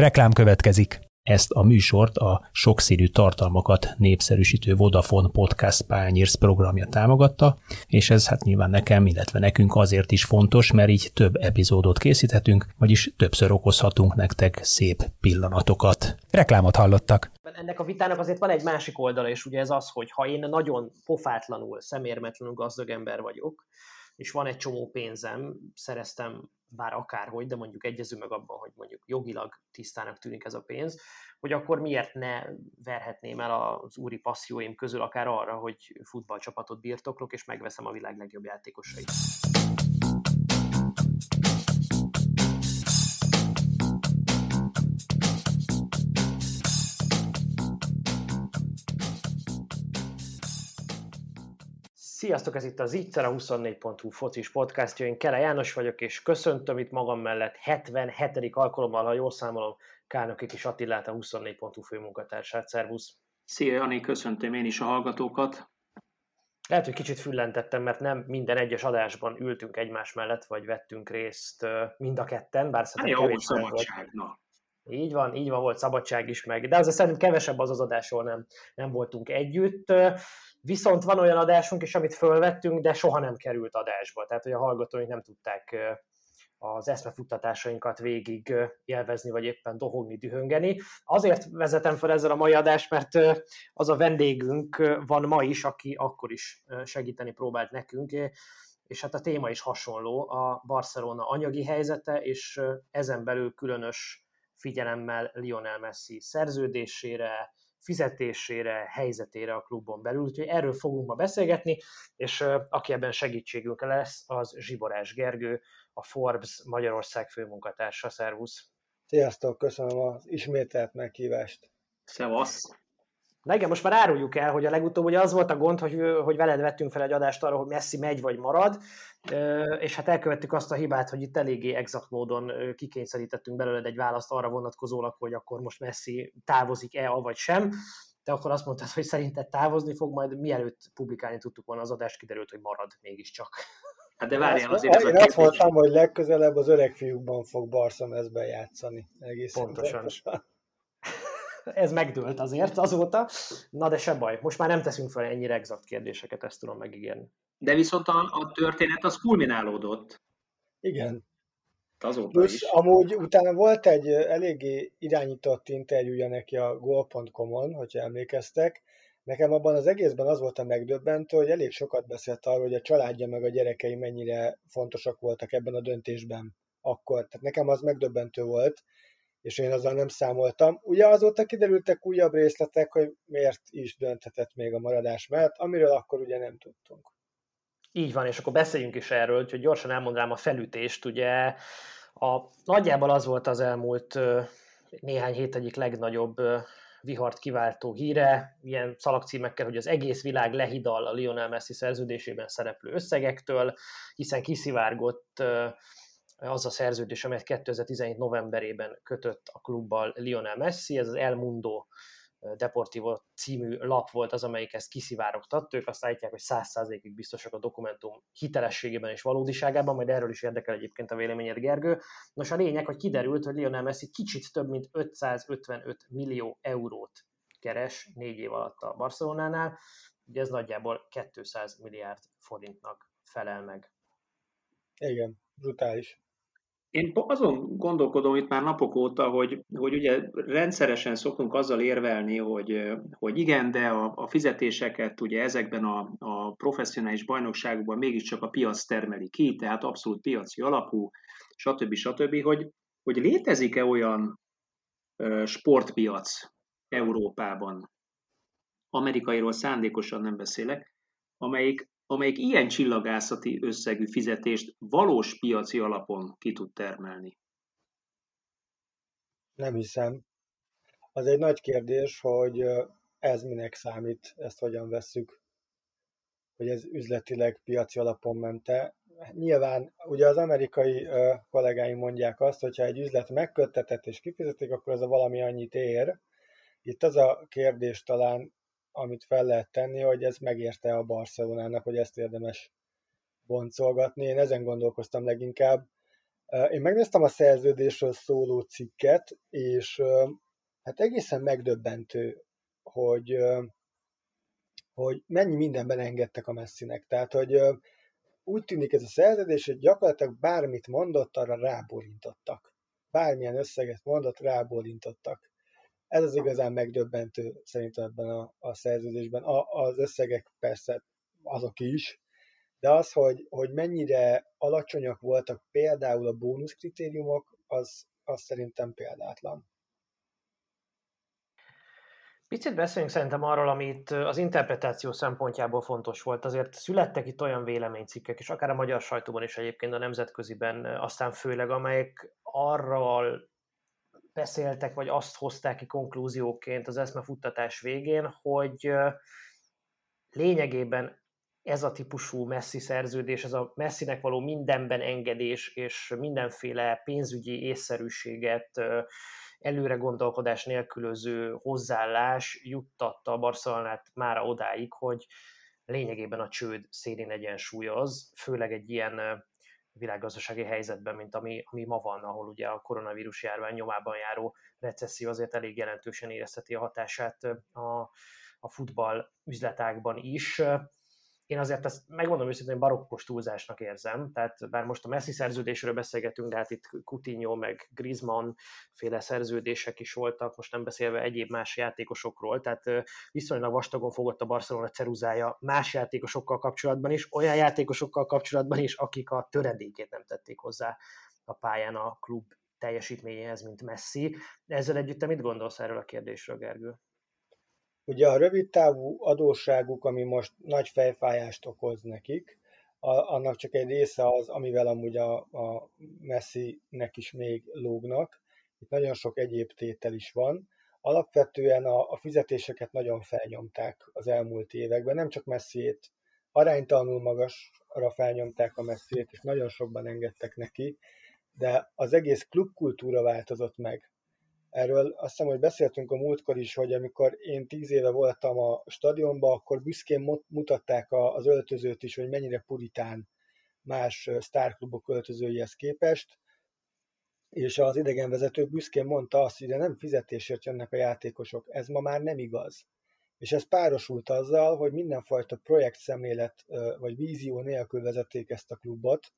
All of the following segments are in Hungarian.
Reklám következik. Ezt a műsort a sokszínű tartalmakat népszerűsítő Vodafone Podcast Pányérsz programja támogatta, és ez hát nyilván nekem, illetve nekünk azért is fontos, mert így több epizódot készíthetünk, vagyis többször okozhatunk nektek szép pillanatokat. Reklámot hallottak. Ennek a vitának azért van egy másik oldala, és ugye ez az, hogy ha én nagyon pofátlanul, szemérmetlenül gazdag ember vagyok, és van egy csomó pénzem, szereztem bár akárhogy, de mondjuk egyezünk meg abban, hogy mondjuk jogilag tisztának tűnik ez a pénz, hogy akkor miért ne verhetném el az úri passzióim közül akár arra, hogy futballcsapatot birtoklok, és megveszem a világ legjobb játékosait. Sziasztok, ez itt az Ittszer, a 24.hu focis podcastja. Én Kele János vagyok, és köszöntöm itt magam mellett 77. alkalommal, ha jól számolom, Kálnokik és Attilát, a 24.hu főmunkatársát. Szervusz! Szia Jani, köszöntöm én is a hallgatókat. Lehet, hogy kicsit füllentettem, mert nem minden egyes adásban ültünk egymás mellett, vagy vettünk részt mind a ketten, bár szerintem kevés szabadság, volt. Így van, így van, volt szabadság is meg. De azért szerintem kevesebb az az adásról nem, nem voltunk együtt. Viszont van olyan adásunk is, amit fölvettünk, de soha nem került adásba. Tehát, hogy a hallgatóink nem tudták az eszmefuttatásainkat végig élvezni, vagy éppen dohogni, dühöngeni. Azért vezetem fel ezzel a mai adást, mert az a vendégünk van ma is, aki akkor is segíteni próbált nekünk, és hát a téma is hasonló, a Barcelona anyagi helyzete, és ezen belül különös figyelemmel Lionel Messi szerződésére, fizetésére, helyzetére a klubon belül. Úgyhogy erről fogunk ma beszélgetni, és aki ebben segítségünk lesz, az Zsiborás Gergő, a Forbes Magyarország főmunkatársa. Szervusz! Sziasztok, köszönöm az ismételt meghívást. Szevasz! Na igen, most már áruljuk el, hogy a legutóbb ugye az volt a gond, hogy, hogy veled vettünk fel egy adást arra, hogy Messi megy vagy marad, és hát elkövettük azt a hibát, hogy itt eléggé exakt módon kikényszerítettünk belőled egy választ arra vonatkozólag, hogy akkor most Messi távozik-e, vagy sem. Te akkor azt mondtad, hogy szerinted távozni fog, majd mielőtt publikálni tudtuk volna az adást, kiderült, hogy marad mégiscsak. Hát de várjál azért ez Én azt mondtam, hogy legközelebb az öreg fiúkban fog Barca mezben játszani. Egészen Pontosan. Pontosan ez megdőlt azért azóta. Na de se baj, most már nem teszünk fel ennyire exakt kérdéseket, ezt tudom megígérni. De viszont a, a történet az kulminálódott. Igen. Azóta Plusz is. amúgy utána volt egy eléggé irányított interjúja neki a Goal.com-on, hogyha emlékeztek. Nekem abban az egészben az volt a megdöbbentő, hogy elég sokat beszélt arról, hogy a családja meg a gyerekei mennyire fontosak voltak ebben a döntésben akkor. Tehát nekem az megdöbbentő volt, és én azzal nem számoltam. Ugye azóta kiderültek újabb részletek, hogy miért is dönthetett még a maradás mellett, amiről akkor ugye nem tudtunk. Így van, és akkor beszéljünk is erről, hogy gyorsan elmondanám a felütést. Ugye a, nagyjából az volt az elmúlt néhány hét egyik legnagyobb vihart kiváltó híre, ilyen szalagcímekkel, hogy az egész világ lehidal a Lionel Messi szerződésében szereplő összegektől, hiszen kiszivárgott az a szerződés, amelyet 2017 novemberében kötött a klubbal Lionel Messi, ez az El Mundo Deportivo című lap volt az, amelyik ezt kiszivárogtatta, ők azt állítják, hogy 100%-ig biztosak a dokumentum hitelességében és valódiságában, majd erről is érdekel egyébként a véleményed, Gergő. Nos, a lényeg, hogy kiderült, hogy Lionel Messi kicsit több mint 555 millió eurót keres négy év alatt a Barcelonánál, ugye ez nagyjából 200 milliárd forintnak felel meg. Igen, brutális. Én azon gondolkodom itt már napok óta, hogy, hogy ugye rendszeresen szoktunk azzal érvelni, hogy, hogy igen, de a, a fizetéseket ugye ezekben a, a professzionális bajnokságokban mégiscsak a piac termeli ki, tehát abszolút piaci alapú, stb. stb., hogy, hogy létezik-e olyan sportpiac Európában, amerikairól szándékosan nem beszélek, amelyik amelyik ilyen csillagászati összegű fizetést valós piaci alapon ki tud termelni? Nem hiszem. Az egy nagy kérdés, hogy ez minek számít, ezt hogyan vesszük, hogy ez üzletileg piaci alapon mente. Nyilván ugye az amerikai kollégáim mondják azt, hogy ha egy üzlet megköttetett és kifizetik, akkor ez a valami annyit ér. Itt az a kérdés talán, amit fel lehet tenni, hogy ez megérte a Barcelonának, hogy ezt érdemes boncolgatni. Én ezen gondolkoztam leginkább. Én megnéztem a szerződésről szóló cikket, és hát egészen megdöbbentő, hogy, hogy mennyi mindenben engedtek a messzinek. Tehát, hogy úgy tűnik ez a szerződés, hogy gyakorlatilag bármit mondott, arra ráborintottak. Bármilyen összeget mondott, ráborintottak. Ez az igazán megdöbbentő szerintem ebben a, a szerződésben. A, az összegek persze azok is, de az, hogy, hogy mennyire alacsonyak voltak például a bónusz kritériumok, az, az szerintem példátlan. Picit beszéljünk szerintem arról, amit az interpretáció szempontjából fontos volt. Azért születtek itt olyan véleménycikkek, és akár a magyar sajtóban is egyébként, a nemzetköziben aztán főleg, amelyek arról beszéltek, vagy azt hozták ki konklúzióként az eszmefuttatás végén, hogy lényegében ez a típusú messzi szerződés, ez a messzinek való mindenben engedés és mindenféle pénzügyi észszerűséget, előre gondolkodás nélkülöző hozzáállás juttatta a Barcelonát mára odáig, hogy lényegében a csőd szélén egyensúlyoz, főleg egy ilyen világgazdasági helyzetben, mint ami, ami ma van, ahol ugye a koronavírus járvány nyomában járó recesszió azért elég jelentősen érezheti a hatását a, a futball üzletágban is én azért ezt megmondom őszintén barokkos túlzásnak érzem, tehát bár most a Messi szerződésről beszélgetünk, de hát itt Coutinho meg Griezmann féle szerződések is voltak, most nem beszélve egyéb más játékosokról, tehát viszonylag vastagon fogott a Barcelona ceruzája más játékosokkal kapcsolatban is, olyan játékosokkal kapcsolatban is, akik a töredékét nem tették hozzá a pályán a klub teljesítményéhez, mint Messi. Ezzel együtt te mit gondolsz erről a kérdésről, Gergő? Ugye a rövid távú adósságuk, ami most nagy fejfájást okoz nekik, a, annak csak egy része az, amivel amúgy a, a Messi-nek is még lógnak. Itt nagyon sok egyéb tétel is van. Alapvetően a, a fizetéseket nagyon felnyomták az elmúlt években, nem csak Messiét, aránytalanul magasra felnyomták a Messiét, és nagyon sokban engedtek neki, de az egész klubkultúra változott meg. Erről azt hiszem, hogy beszéltünk a múltkor is, hogy amikor én tíz éve voltam a stadionban, akkor büszkén mutatták az öltözőt is, hogy mennyire puritán más sztárklubok öltözőihez képest, és az idegenvezető büszkén mondta azt, hogy de nem fizetésért jönnek a játékosok, ez ma már nem igaz. És ez párosult azzal, hogy mindenfajta projektszemlélet vagy vízió nélkül vezették ezt a klubot,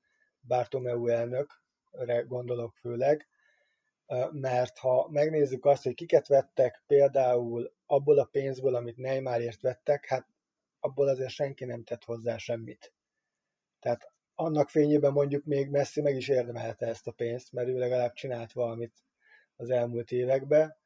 Bartomeu elnökre gondolok főleg, mert ha megnézzük azt, hogy kiket vettek például abból a pénzből, amit Neymarért vettek, hát abból azért senki nem tett hozzá semmit. Tehát annak fényében mondjuk még Messi meg is érdemelte ezt a pénzt, mert ő legalább csinált valamit az elmúlt években,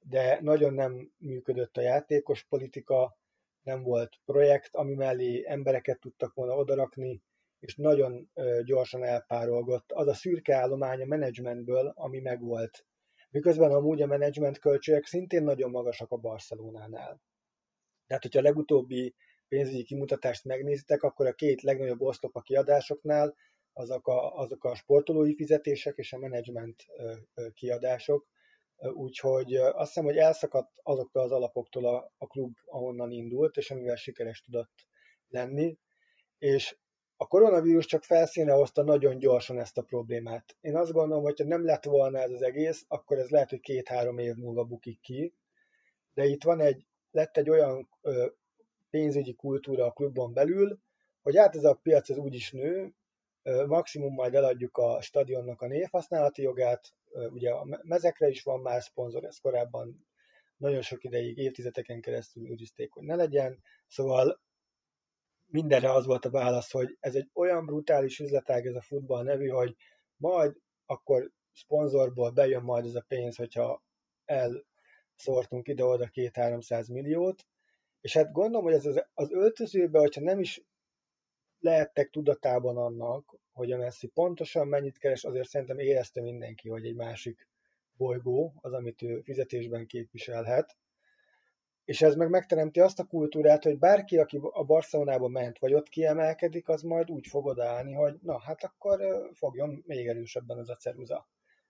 de nagyon nem működött a játékos politika, nem volt projekt, ami mellé embereket tudtak volna odarakni, és nagyon gyorsan elpárolgott az a szürke állomány a menedzsmentből, ami megvolt. Miközben amúgy a menedzsment költségek szintén nagyon magasak a Barcelonánál. Tehát, hogyha a legutóbbi pénzügyi kimutatást megnézitek, akkor a két legnagyobb oszlop a kiadásoknál azok a, azok a sportolói fizetések és a menedzsment kiadások. Úgyhogy azt hiszem, hogy elszakadt azoktól az alapoktól a, a klub, ahonnan indult, és amivel sikeres tudott lenni. És a koronavírus csak felszíne hozta nagyon gyorsan ezt a problémát. Én azt gondolom, hogy ha nem lett volna ez az egész, akkor ez lehet, hogy két-három év múlva bukik ki. De itt van egy, lett egy olyan ö, pénzügyi kultúra a klubban belül, hogy hát ez a piac ez úgyis nő, ö, maximum majd eladjuk a stadionnak a névhasználati jogát, ö, ugye a mezekre is van már szponzor, ez korábban nagyon sok ideig, évtizedeken keresztül őrizték, hogy ne legyen, szóval mindenre az volt a válasz, hogy ez egy olyan brutális üzletág ez a futball nevű, hogy majd akkor szponzorból bejön majd ez a pénz, hogyha elszórtunk ide-oda két-háromszáz milliót, és hát gondolom, hogy ez az, az öltözőben, hogyha nem is lehettek tudatában annak, hogy a Messi pontosan mennyit keres, azért szerintem érezte mindenki, hogy egy másik bolygó az, amit ő fizetésben képviselhet, és ez meg megteremti azt a kultúrát, hogy bárki, aki a Barcelonába ment, vagy ott kiemelkedik, az majd úgy fog odaállni, hogy na, hát akkor fogjon még erősebben az a ceruza.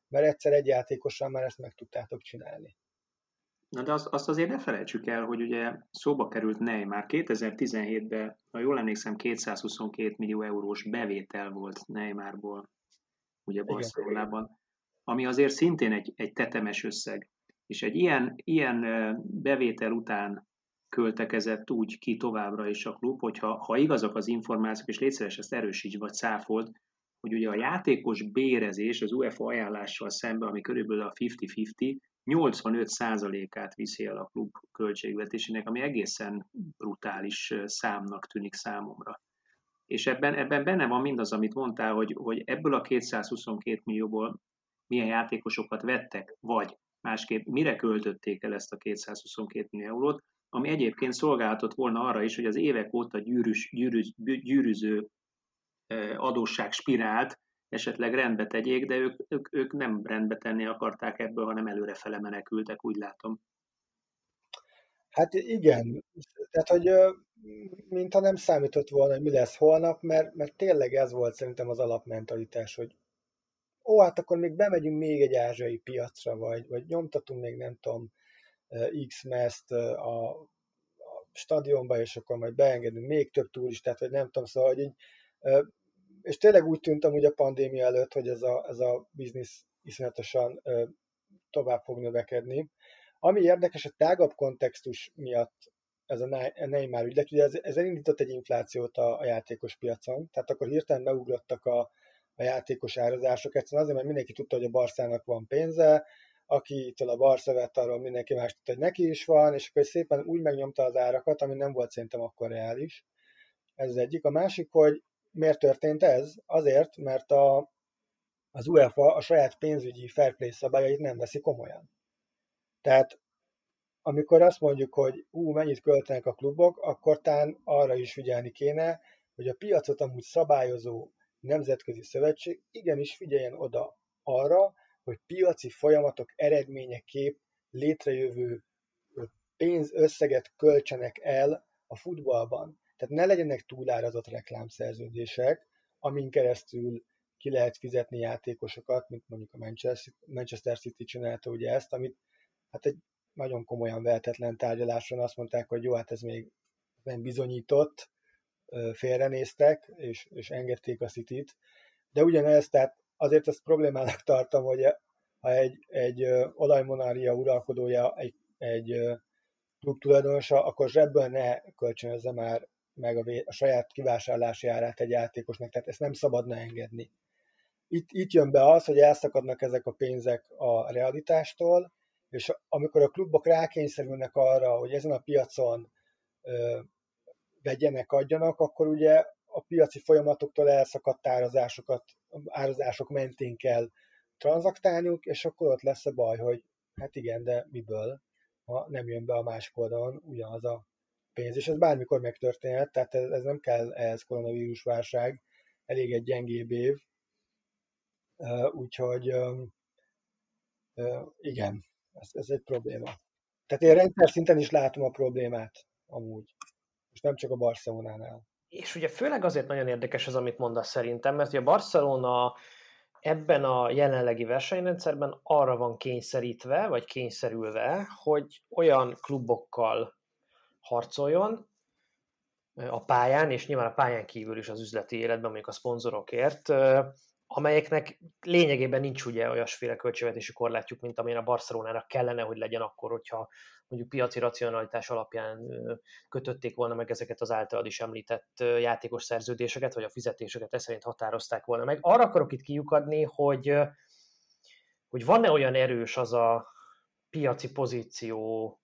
Mert egyszer egy játékossal már ezt meg tudtátok csinálni. Na de azt, azt azért ne felejtsük el, hogy ugye szóba került Neymar 2017-ben, ha jól emlékszem, 222 millió eurós bevétel volt Neymarból. ugye Barcelonában, ami azért szintén egy, egy tetemes összeg. És egy ilyen, ilyen bevétel után költekezett úgy ki továbbra is a klub, hogyha ha igazak az információk, és létszeres ezt erősíts vagy száfold, hogy ugye a játékos bérezés az UEFA ajánlással szemben, ami körülbelül a 50-50, 85%-át viszi el a klub költségvetésének, ami egészen brutális számnak tűnik számomra. És ebben, ebben benne van mindaz, amit mondtál, hogy, hogy ebből a 222 millióból milyen játékosokat vettek, vagy másképp mire költötték el ezt a 222 millió eurót, ami egyébként szolgálhatott volna arra is, hogy az évek óta gyűrűs, gyűrűz, gyűrűző adósság spirált esetleg rendbe tegyék, de ők, ők, ők nem rendbe tenni akarták ebből, hanem előrefele menekültek, úgy látom. Hát igen, tehát hogy mintha nem számított volna, hogy mi lesz holnap, mert, mert tényleg ez volt szerintem az alapmentalitás, hogy ó, hát akkor még bemegyünk még egy ázsiai piacra, vagy, vagy nyomtatunk még nem tudom x meszt a, a stadionba, és akkor majd beengedünk még több turistát, vagy nem tudom, szóval, hogy így, és tényleg úgy tűnt amúgy a pandémia előtt, hogy ez a, ez a biznisz iszonyatosan tovább fog növekedni. Ami érdekes, a tágabb kontextus miatt ez a Neymar ügylet, ugye ez, ez elindított egy inflációt a, a játékos piacon, tehát akkor hirtelen beugrottak a, a játékos árazások, egyszerűen azért, mert mindenki tudta, hogy a Barszának van pénze, akitől a Barca vett, arról mindenki más tudta, hogy neki is van, és akkor szépen úgy megnyomta az árakat, ami nem volt szerintem akkor reális. Ez az egyik. A másik, hogy miért történt ez? Azért, mert a, az UEFA a saját pénzügyi fair play szabályait nem veszi komolyan. Tehát amikor azt mondjuk, hogy ú, mennyit költenek a klubok, akkor tán arra is figyelni kéne, hogy a piacot amúgy szabályozó nemzetközi szövetség igenis figyeljen oda arra, hogy piaci folyamatok eredményeképp létrejövő pénzösszeget költsenek el a futballban. Tehát ne legyenek túlárazott reklámszerződések, amin keresztül ki lehet fizetni játékosokat, mint mondjuk a Manchester City csinálta ugye ezt, amit hát egy nagyon komolyan vehetetlen tárgyaláson azt mondták, hogy jó, hát ez még nem bizonyított, félrenéztek, és, és engedték a City-t. De ugyanez, tehát azért ezt problémának tartom, hogy ha egy, egy olajmonária uralkodója, egy, egy klub tulajdonosa, akkor zsebből ne kölcsönözze már meg a, a saját kivásárlási árát egy játékosnak, tehát ezt nem szabadna engedni. Itt, itt jön be az, hogy elszakadnak ezek a pénzek a realitástól, és amikor a klubok rákényszerülnek arra, hogy ezen a piacon vegyenek, adjanak, akkor ugye a piaci folyamatoktól elszakadt árazásokat, árazások mentén kell tranzaktálniuk, és akkor ott lesz a baj, hogy hát igen, de miből, ha nem jön be a másik oldalon ugyanaz a pénz, és ez bármikor megtörténhet, tehát ez, ez nem kell ehhez koronavírus válság, elég egy gyengébb év, úgyhogy igen, ez, ez egy probléma. Tehát én rendszer szinten is látom a problémát amúgy, és nem csak a Barcelonánál. És ugye főleg azért nagyon érdekes az, amit mondasz szerintem, mert ugye a Barcelona ebben a jelenlegi versenyrendszerben arra van kényszerítve, vagy kényszerülve, hogy olyan klubokkal harcoljon a pályán, és nyilván a pályán kívül is az üzleti életben, mondjuk a szponzorokért, amelyeknek lényegében nincs ugye olyasféle költségvetési korlátjuk, mint amilyen a Barcelonának kellene, hogy legyen akkor, hogyha mondjuk piaci racionalitás alapján kötötték volna meg ezeket az általad is említett játékos szerződéseket, vagy a fizetéseket ezt szerint határozták volna meg. Arra akarok itt kiukadni, hogy, hogy van-e olyan erős az a piaci pozíció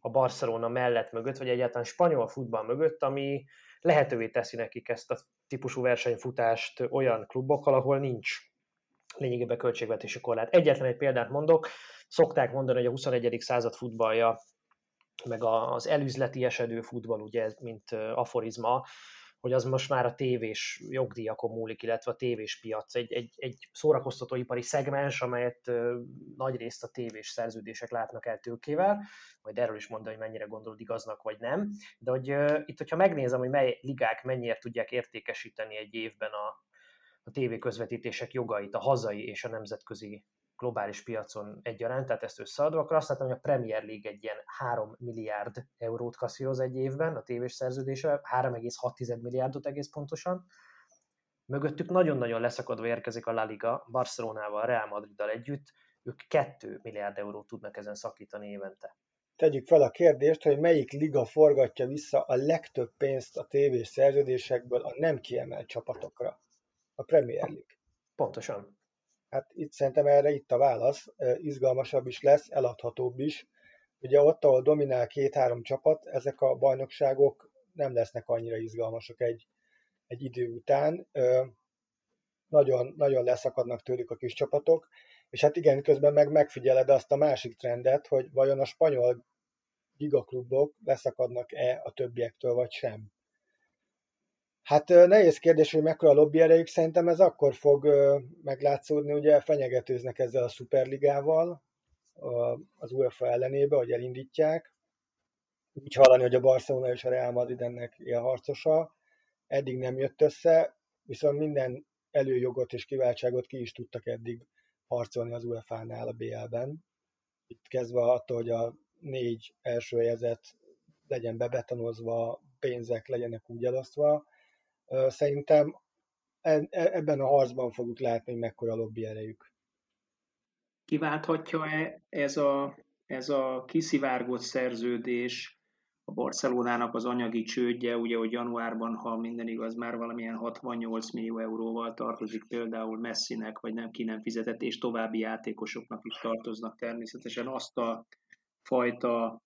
a Barcelona mellett mögött, vagy egyáltalán spanyol futball mögött, ami lehetővé teszi nekik ezt a típusú versenyfutást olyan klubokkal, ahol nincs lényegében költségvetési korlát. Egyetlen egy példát mondok, szokták mondani, hogy a 21. század futballja, meg az elüzleti esedő futball, ugye, mint aforizma, hogy az most már a tévés jogdíjakon múlik, illetve a tévés piac, egy, egy, egy szórakoztatóipari szegmens, amelyet nagy részt a tévés szerződések látnak el tőkével, majd erről is mondani, hogy mennyire gondolod igaznak, vagy nem, de hogy itt, hogyha megnézem, hogy mely ligák mennyire tudják értékesíteni egy évben a, a tévéközvetítések jogait, a hazai és a nemzetközi globális piacon egyaránt, tehát ezt összeadva, akkor azt látom, hogy a Premier League egy ilyen 3 milliárd eurót kasszíroz egy évben a tévés szerződése, 3,6 milliárdot egész pontosan, Mögöttük nagyon-nagyon leszakadva érkezik a La Liga, Barcelonával, Real Madriddal együtt, ők 2 milliárd eurót tudnak ezen szakítani évente. Tegyük fel a kérdést, hogy melyik liga forgatja vissza a legtöbb pénzt a tévés szerződésekből a nem kiemelt csapatokra. A Premier League. Pontosan. Hát itt szerintem erre itt a válasz, izgalmasabb is lesz, eladhatóbb is. Ugye ott, ahol dominál két-három csapat, ezek a bajnokságok nem lesznek annyira izgalmasak egy, egy idő után. Nagyon, nagyon leszakadnak tőlük a kis csapatok, és hát igen, közben meg megfigyeled azt a másik trendet, hogy vajon a spanyol gigaklubok leszakadnak-e a többiektől, vagy sem. Hát nehéz kérdés, hogy mekkora a lobby erejük, szerintem ez akkor fog meglátszódni, ugye fenyegetőznek ezzel a szuperligával az UEFA ellenébe, hogy elindítják. Úgy hallani, hogy a Barcelona és a Real Madrid ennek harcosa. Eddig nem jött össze, viszont minden előjogot és kiváltságot ki is tudtak eddig harcolni az UEFA-nál a BL-ben. Itt kezdve attól, hogy a négy első helyezett legyen bebetonozva, pénzek legyenek úgy elosztva. Szerintem e, ebben a harcban fogjuk látni, hogy mekkora lobby erejük. Kiválthatja-e ez a, ez a kiszivárgott szerződés a Barcelonának az anyagi csődje, ugye, hogy januárban, ha minden igaz, már valamilyen 68 millió euróval tartozik például Messinek, vagy nem ki nem fizetett, és további játékosoknak is tartoznak természetesen azt a fajta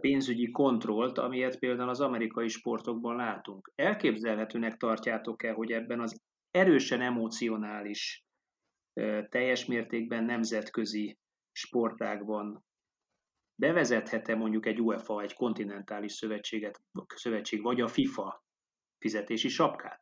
pénzügyi kontrollt, amilyet például az amerikai sportokban látunk. Elképzelhetőnek tartjátok-e, hogy ebben az erősen emocionális, teljes mértékben nemzetközi sportágban bevezethet-e mondjuk egy UEFA, egy kontinentális szövetséget, szövetség, vagy a FIFA fizetési sapkát?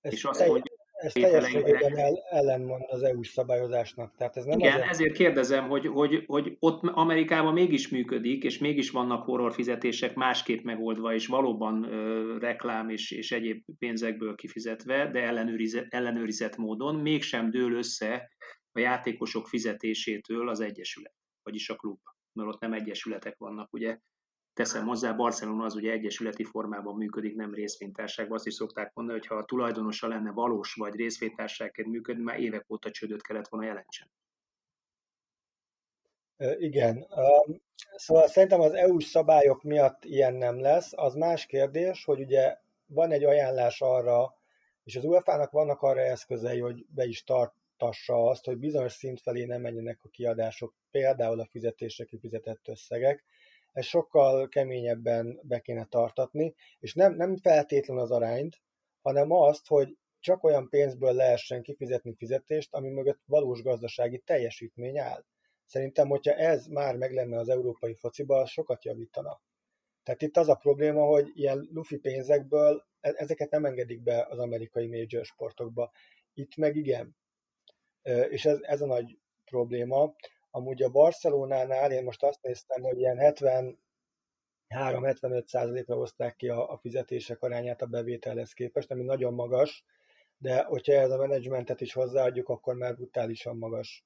Ez és azt mondja, ez teljességében el, ellenmond az EU-s szabályozásnak. Tehát ez nem Igen, azért... ezért kérdezem, hogy, hogy, hogy ott Amerikában mégis működik, és mégis vannak horror fizetések másképp megoldva, és valóban ö, reklám és, és egyéb pénzekből kifizetve, de ellenőrizett, ellenőrizett módon mégsem dől össze a játékosok fizetésétől az egyesület, vagyis a klub mert ott nem egyesületek vannak, ugye. Teszem hozzá, Barcelona az ugye egyesületi formában működik, nem részvénytárságban. Azt is szokták mondani, hogy ha a tulajdonosa lenne valós vagy részvénytárságként működni, már évek óta csődöt kellett volna jelentsen. Igen. Szóval szerintem az EU-s szabályok miatt ilyen nem lesz. Az más kérdés, hogy ugye van egy ajánlás arra, és az UEFA-nak vannak arra eszközei, hogy be is tart, tassa azt, hogy bizonyos szint felé nem menjenek a kiadások, például a fizetésre kifizetett összegek. Ez sokkal keményebben be kéne tartatni, és nem, nem feltétlen az arányt, hanem azt, hogy csak olyan pénzből lehessen kifizetni fizetést, ami mögött valós gazdasági teljesítmény áll. Szerintem, hogyha ez már meg lenne az európai fociba, sokat javítana. Tehát itt az a probléma, hogy ilyen lufi pénzekből e-, ezeket nem engedik be az amerikai major sportokba. Itt meg igen és ez, ez a nagy probléma. Amúgy a Barcelonánál én most azt néztem, hogy ilyen 73-75%-ra hozták ki a, a fizetések arányát a bevételhez képest, ami nagyon magas, de hogyha ez a menedzsmentet is hozzáadjuk, akkor már brutálisan magas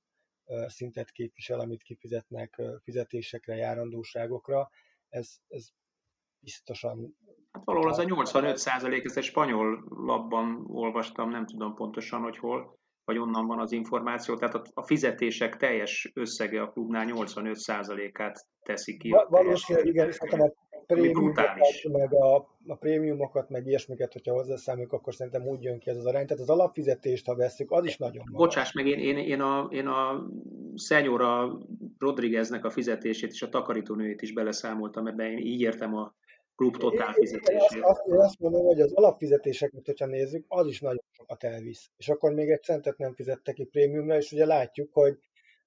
szintet képvisel, amit kifizetnek fizetésekre, járandóságokra. Ez, ez biztosan... Hát valahol az a 85 százalék, ezt egy spanyol labban olvastam, nem tudom pontosan, hogy hol, vagy onnan van az információ, tehát a fizetések teljes összege a klubnál 85%-át teszi ki. Valószínűleg igen, szerintem a prémiumokat, meg a, a prémiumokat, meg ilyesmiket, hogyha hozzászámoljuk, akkor szerintem úgy jön ki ez az arány. Tehát az alapfizetést, ha veszük, az is nagyon magas. Bocsáss meg, én, én, én a, én a Szenyora Rodrigueznek a fizetését és a takarítónőjét is beleszámoltam, ebben én így értem a klub totál fizetését. Én azt, azt mondom, hogy az alapfizetéseket, hogyha nézzük, az is nagyon sokat elvisz. És akkor még egy centet nem fizettek ki prémiumra, és ugye látjuk, hogy,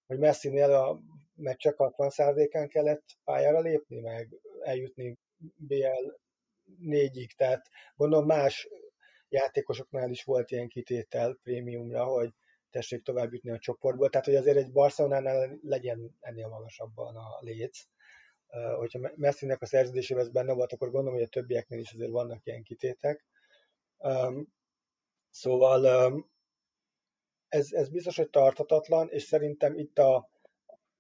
hogy Messinél a meccsek 60%-án kellett pályára lépni, meg eljutni BL 4-ig, tehát gondolom más játékosoknál is volt ilyen kitétel prémiumra, hogy tessék tovább jutni a csoportból, tehát hogy azért egy Barcelonánál legyen ennél magasabban a léc hogyha Messinek a szerződésében ez benne volt, akkor gondolom, hogy a többieknél is azért vannak ilyen kitétek. Szóval ez, ez biztos, hogy tartatatlan, és szerintem itt a,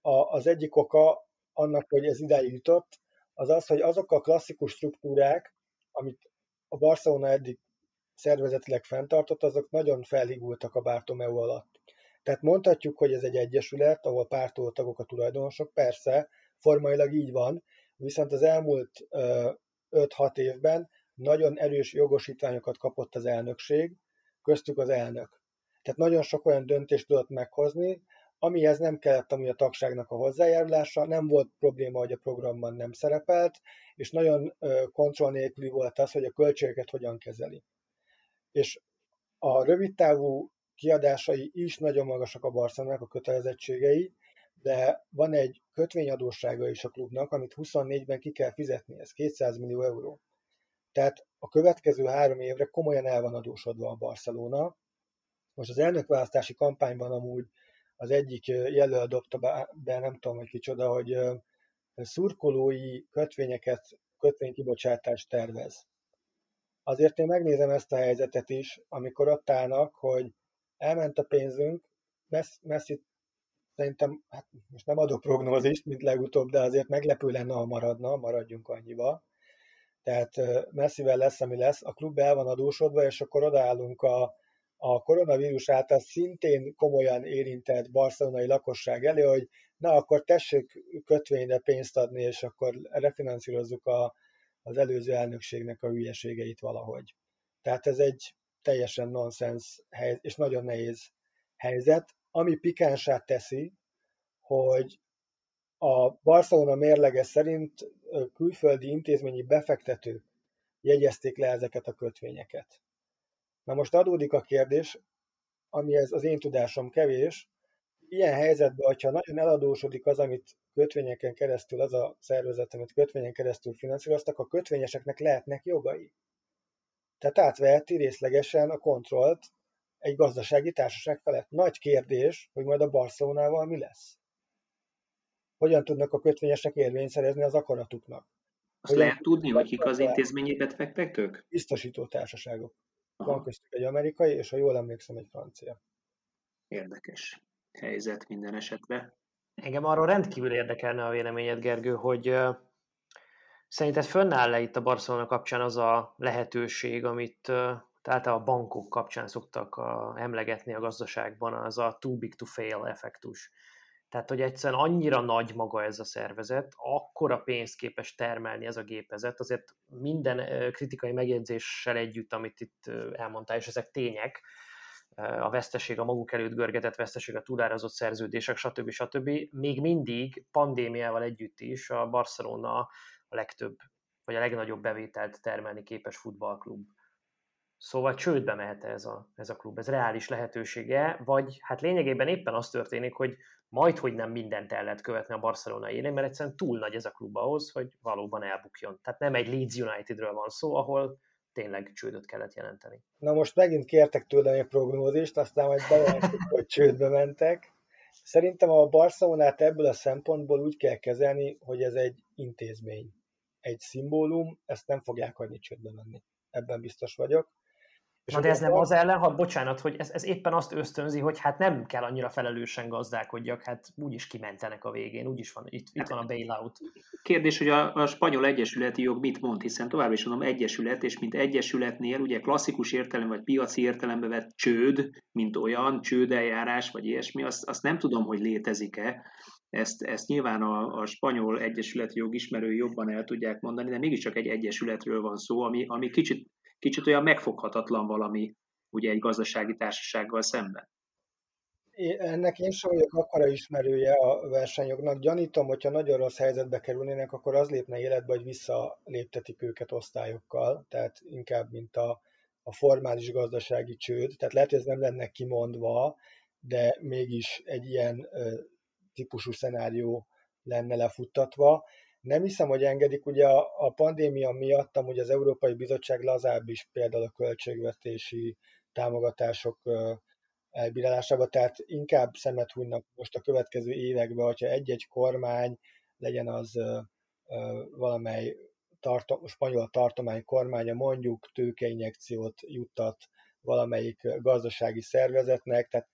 a, az egyik oka annak, hogy ez idáig jutott, az az, hogy azok a klasszikus struktúrák, amit a Barcelona eddig szervezetileg fenntartott, azok nagyon felhigultak a Bartomeu alatt. Tehát mondhatjuk, hogy ez egy egyesület, ahol pártoló tagok a tulajdonosok, persze, formailag így van, viszont az elmúlt 5-6 évben nagyon erős jogosítványokat kapott az elnökség, köztük az elnök. Tehát nagyon sok olyan döntést tudott meghozni, amihez nem kellett amúgy a tagságnak a hozzájárulása, nem volt probléma, hogy a programban nem szerepelt, és nagyon kontroll nélküli volt az, hogy a költségeket hogyan kezeli. És a rövidtávú kiadásai is nagyon magasak a Barcelonának, a kötelezettségei, de van egy kötvényadóssága is a klubnak, amit 24-ben ki kell fizetni, ez 200 millió euró. Tehát a következő három évre komolyan el van adósodva a Barcelona. Most az elnökválasztási kampányban amúgy az egyik jelölt dobta be, nem tudom, hogy kicsoda, hogy szurkolói kötvényeket, kötvénykibocsátást tervez. Azért én megnézem ezt a helyzetet is, amikor ott állnak, hogy elment a pénzünk, Messi szerintem, hát most nem adok prognózist, mint legutóbb, de azért meglepő lenne, ha maradna, maradjunk annyiba. Tehát messzivel lesz, ami lesz, a klub el van adósodva, és akkor odaállunk a, a koronavírus által szintén komolyan érintett barcelonai lakosság elé, hogy na akkor tessék kötvényre pénzt adni, és akkor refinanszírozzuk a, az előző elnökségnek a hülyeségeit valahogy. Tehát ez egy teljesen nonsens helyzet, és nagyon nehéz helyzet, ami pikánsát teszi, hogy a Barcelona mérlege szerint külföldi intézményi befektetők jegyezték le ezeket a kötvényeket. Na most adódik a kérdés, amihez az én tudásom kevés, ilyen helyzetben, hogyha nagyon eladósodik az, amit kötvényeken keresztül, az a szervezet, amit kötvényen keresztül finanszíroztak, a kötvényeseknek lehetnek jogai. Tehát átveheti részlegesen a kontrollt egy gazdasági társaság felett. Nagy kérdés, hogy majd a Barcelonával mi lesz. Hogyan tudnak a kötvényesek érvényt szerezni az akaratuknak? Azt Hogyan lehet tudni, hogy kik az intézményi befektetők? Biztosító társaságok. Aha. Van köztük egy amerikai, és ha jól emlékszem, egy francia. Érdekes helyzet minden esetre. Engem arról rendkívül érdekelne a véleményed, Gergő, hogy uh, szerinted fönnáll-e itt a Barcelona kapcsán az a lehetőség, amit uh, tehát a bankok kapcsán szoktak a, emlegetni a gazdaságban, az a too big to fail effektus. Tehát, hogy egyszerűen annyira nagy maga ez a szervezet, akkora pénzt képes termelni ez a gépezet, azért minden kritikai megjegyzéssel együtt, amit itt elmondtál, és ezek tények, a veszteség, a maguk előtt görgetett veszteség, a túlárazott szerződések, stb. stb. Még mindig pandémiával együtt is a Barcelona a legtöbb, vagy a legnagyobb bevételt termelni képes futballklub. Szóval csődbe mehet ez a, ez a klub, ez reális lehetősége, vagy hát lényegében éppen az történik, hogy majd, hogy nem mindent el lehet követni a Barcelona élén, mert egyszerűen túl nagy ez a klub ahhoz, hogy valóban elbukjon. Tehát nem egy Leeds Unitedről van szó, ahol tényleg csődöt kellett jelenteni. Na most megint kértek tőlem egy prognózist, aztán majd bejelentük, hogy csődbe mentek. Szerintem a Barcelonát ebből a szempontból úgy kell kezelni, hogy ez egy intézmény, egy szimbólum, ezt nem fogják hagyni csődbe menni. Ebben biztos vagyok. És Na de ez nem az ellen, ha bocsánat, hogy ez, ez éppen azt ösztönzi, hogy hát nem kell annyira felelősen gazdálkodjak, hát úgyis kimentenek a végén, úgyis van, itt, itt van a bailout. Kérdés, hogy a, a spanyol egyesületi jog mit mond, hiszen továbbra is mondom egyesület, és mint egyesületnél ugye klasszikus értelem vagy piaci értelembe vett csőd, mint olyan, csődeljárás vagy ilyesmi, azt, azt nem tudom, hogy létezik-e, ezt, ezt nyilván a, a spanyol egyesületi jog ismerői jobban el tudják mondani, de mégiscsak egy egyesületről van szó, ami, ami kicsit kicsit olyan megfoghatatlan valami ugye egy gazdasági társasággal szemben. Ennek én sem vagyok akkora ismerője a versenyoknak. Gyanítom, hogyha nagyon rossz helyzetbe kerülnének, akkor az lépne életbe, hogy visszaléptetik őket osztályokkal, tehát inkább, mint a, a formális gazdasági csőd. Tehát lehet, hogy ez nem lenne kimondva, de mégis egy ilyen típusú szenárió lenne lefuttatva. Nem hiszem, hogy engedik, ugye a, a pandémia miatt amúgy az Európai Bizottság lazább is például a költségvetési támogatások elbírálásába, tehát inkább szemet hunynak most a következő években, hogyha egy-egy kormány, legyen az valamely tartom, spanyol tartomány kormánya mondjuk tőkeinjekciót juttat valamelyik gazdasági szervezetnek, tehát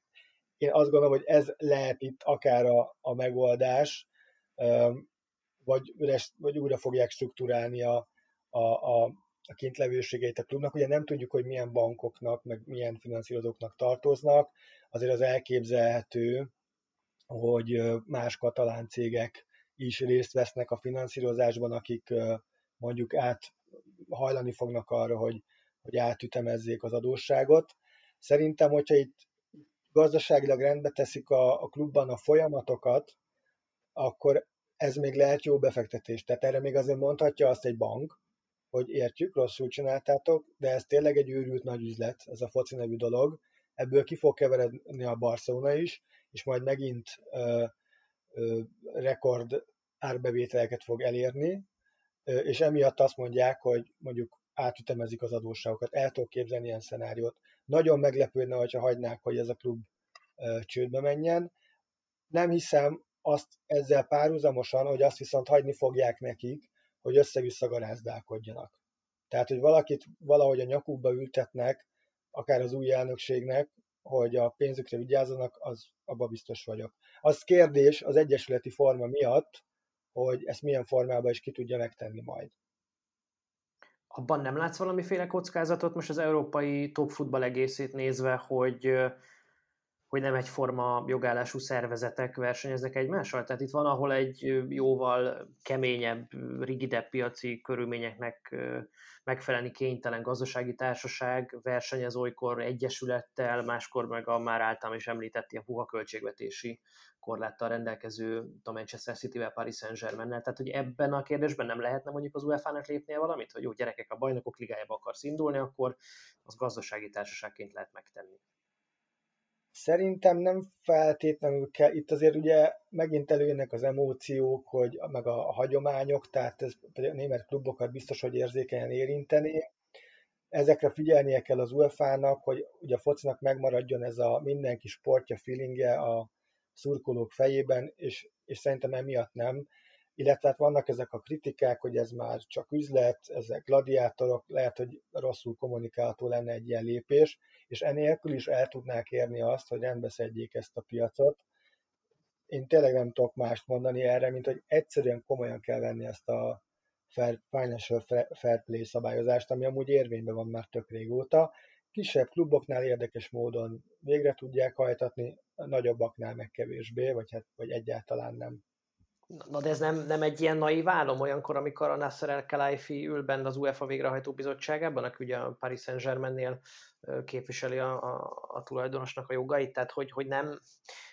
én azt gondolom, hogy ez lehet itt akár a, a megoldás, vagy, üres, vagy újra fogják struktúrálni a, a, a, a kintlevőségeit a klubnak. Ugye nem tudjuk, hogy milyen bankoknak, meg milyen finanszírozóknak tartoznak. Azért az elképzelhető, hogy más katalán cégek is részt vesznek a finanszírozásban, akik mondjuk át hajlani fognak arra, hogy, hogy átütemezzék az adósságot. Szerintem, hogyha itt gazdaságilag rendbe teszik a, a klubban a folyamatokat, akkor ez még lehet jó befektetés. Tehát erre még azért mondhatja azt egy bank, hogy értjük, rosszul csináltátok, de ez tényleg egy őrült nagy üzlet, ez a foci nevű dolog. Ebből ki fog keveredni a Barcelona is, és majd megint ö, ö, rekord árbevételeket fog elérni, ö, és emiatt azt mondják, hogy mondjuk átütemezik az adósságokat. El tudok képzelni ilyen szenáriót. Nagyon meglepődne, hogyha hagynák, hogy ez a klub ö, csődbe menjen. Nem hiszem azt ezzel párhuzamosan, hogy azt viszont hagyni fogják nekik, hogy össze-vissza garázdálkodjanak. Tehát, hogy valakit valahogy a nyakukba ültetnek, akár az új elnökségnek, hogy a pénzükre vigyázzanak, az abba biztos vagyok. Az kérdés az egyesületi forma miatt, hogy ezt milyen formában is ki tudja megtenni majd. Abban nem látsz valamiféle kockázatot most az európai top futball egészét nézve, hogy hogy nem egyforma jogállású szervezetek versenyeznek egymással. Tehát itt van, ahol egy jóval keményebb, rigidebb piaci körülményeknek megfelelni kénytelen gazdasági társaság versenyez olykor egyesülettel, máskor meg a már általam is említett ilyen puha költségvetési korláttal rendelkező a Manchester City-vel, Paris Saint-Germain-nel. Tehát, hogy ebben a kérdésben nem lehetne mondjuk az UEFA-nak lépnie valamit, hogy jó gyerekek, a bajnokok ligájába akarsz indulni, akkor az gazdasági társaságként lehet megtenni. Szerintem nem feltétlenül kell, itt azért ugye megint előjönnek az emóciók, hogy, meg a, hagyományok, tehát ez a német klubokat biztos, hogy érzékenyen érinteni. Ezekre figyelnie kell az UEFA-nak, hogy ugye a focinak megmaradjon ez a mindenki sportja feelingje a szurkolók fejében, és, és szerintem emiatt nem. Illetve hát vannak ezek a kritikák, hogy ez már csak üzlet, ezek gladiátorok, lehet, hogy rosszul kommunikálható lenne egy ilyen lépés és enélkül is el tudnák érni azt, hogy rendbeszedjék ezt a piacot. Én tényleg nem tudok mást mondani erre, mint hogy egyszerűen komolyan kell venni ezt a fair, financial fair play szabályozást, ami amúgy érvényben van már tök régóta. Kisebb kluboknál érdekes módon végre tudják hajtatni, nagyobbaknál meg kevésbé, vagy, hát, vagy egyáltalán nem. Na de ez nem, nem egy ilyen naív álom olyankor, amikor a Nasser El Khelaifi ül benne az UEFA végrehajtó bizottságában, aki ugye a Paris Saint-Germainnél képviseli a, a, a tulajdonosnak a jogait, tehát hogy, hogy nem,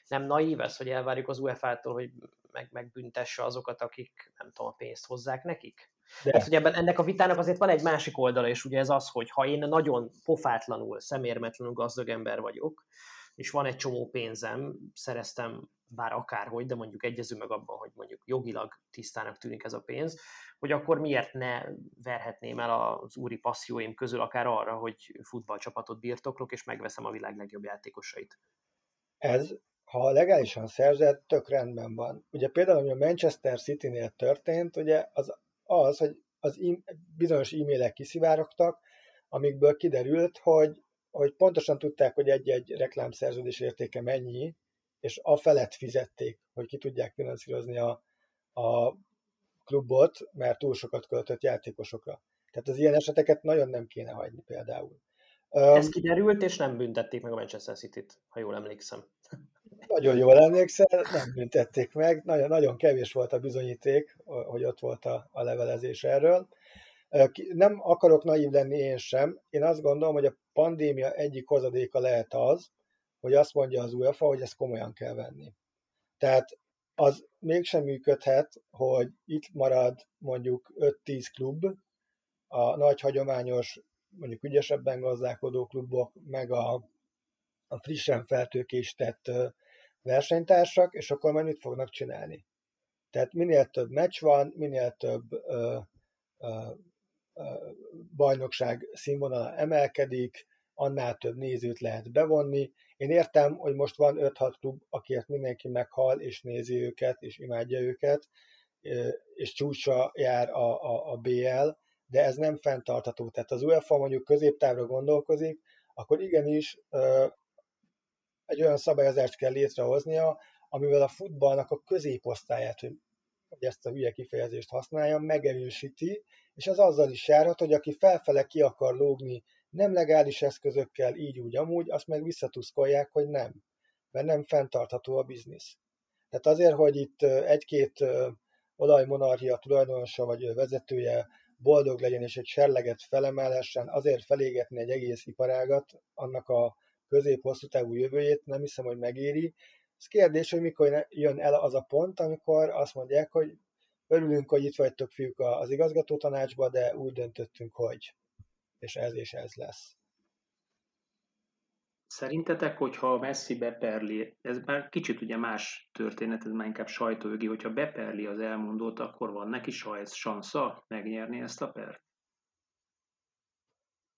nem naív ez, hogy elvárjuk az UEFA-tól, hogy meg, megbüntesse azokat, akik nem tudom, a pénzt hozzák nekik? De. Tehát, hogy ebben ennek a vitának azért van egy másik oldala, és ugye ez az, hogy ha én nagyon pofátlanul, szemérmetlenül gazdag ember vagyok, és van egy csomó pénzem, szereztem bár akárhogy, de mondjuk egyezünk meg abban, hogy mondjuk jogilag tisztának tűnik ez a pénz, hogy akkor miért ne verhetném el az úri passzióim közül akár arra, hogy futballcsapatot birtoklok, és megveszem a világ legjobb játékosait. Ez, ha legálisan szerzett, tök rendben van. Ugye például, ami a Manchester City-nél történt, ugye az, az hogy az e- bizonyos e-mailek kiszivárogtak, amikből kiderült, hogy, hogy pontosan tudták, hogy egy-egy reklámszerződés értéke mennyi, és a felett fizették, hogy ki tudják finanszírozni a, a klubot, mert túl sokat költött játékosokra. Tehát az ilyen eseteket nagyon nem kéne hagyni például. Ez kiderült, és nem büntették meg a Manchester City-t, ha jól emlékszem. Nagyon jól emlékszel, nem büntették meg, nagyon, nagyon kevés volt a bizonyíték, hogy ott volt a, a levelezés erről. Nem akarok naív lenni én sem. Én azt gondolom, hogy a pandémia egyik hozadéka lehet az, hogy azt mondja az UEFA, hogy ezt komolyan kell venni. Tehát az mégsem működhet, hogy itt marad mondjuk 5-10 klub, a nagy hagyományos, mondjuk ügyesebben gazdálkodó klubok, meg a, a frissen feltőkésített versenytársak, és akkor majd mit fognak csinálni? Tehát minél több meccs van, minél több ö, ö, ö, bajnokság színvonala emelkedik, annál több nézőt lehet bevonni. Én értem, hogy most van 5-6 klub, akiért mindenki meghal, és nézi őket, és imádja őket, és csúcsra jár a, a, a BL, de ez nem fenntartható. Tehát az UEFA mondjuk középtávra gondolkozik, akkor igenis egy olyan szabályozást kell létrehoznia, amivel a futballnak a középosztályát, hogy ezt a hülye kifejezést használjam, megerősíti, és ez azzal is járhat, hogy aki felfele ki akar lógni nem legális eszközökkel, így úgy amúgy, azt meg visszatuszkolják, hogy nem, mert nem fenntartható a biznisz. Tehát azért, hogy itt egy-két olajmonarchia tulajdonosa vagy vezetője boldog legyen és egy serleget felemelhessen, azért felégetni egy egész iparágat, annak a közép-hosszú távú jövőjét nem hiszem, hogy megéri. Ez kérdés, hogy mikor jön el az a pont, amikor azt mondják, hogy örülünk, hogy itt vagytok fiúk az igazgató tanácsba, de úgy döntöttünk, hogy és ez és ez lesz. Szerintetek, hogyha Messi beperli, ez már kicsit ugye más történet, ez már inkább sajtójogi, hogyha beperli az elmondót, akkor van neki sansza megnyerni ezt a pert?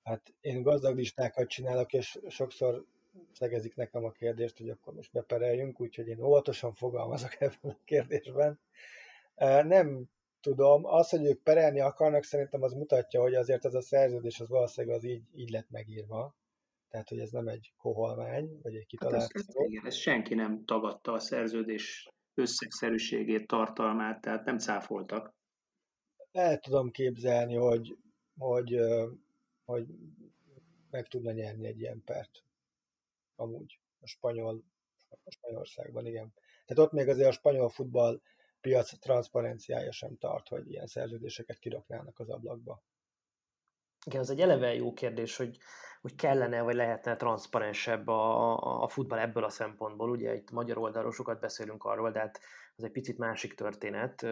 Hát én gazdag listákat csinálok, és sokszor szegezik nekem a kérdést, hogy akkor most bepereljünk, úgyhogy én óvatosan fogalmazok ebben a kérdésben. Nem tudom, az, hogy ők perelni akarnak, szerintem az mutatja, hogy azért ez a szerződés az valószínűleg az így, így lett megírva. Tehát, hogy ez nem egy koholmány, vagy egy kitalált hát igen, ez senki nem tagadta a szerződés összegszerűségét, tartalmát, tehát nem cáfoltak. El tudom képzelni, hogy, hogy, hogy meg tudna nyerni egy ilyen pert. Amúgy a spanyol, a Spanyolországban, igen. Tehát ott még azért a spanyol futball piac transzparenciája sem tart, hogy ilyen szerződéseket kiraknának az ablakba. Igen, az egy eleve jó kérdés, hogy, hogy kellene vagy lehetne transzparensebb a, a futball ebből a szempontból. Ugye itt magyar oldalról sokat beszélünk arról, de hát az egy picit másik történet.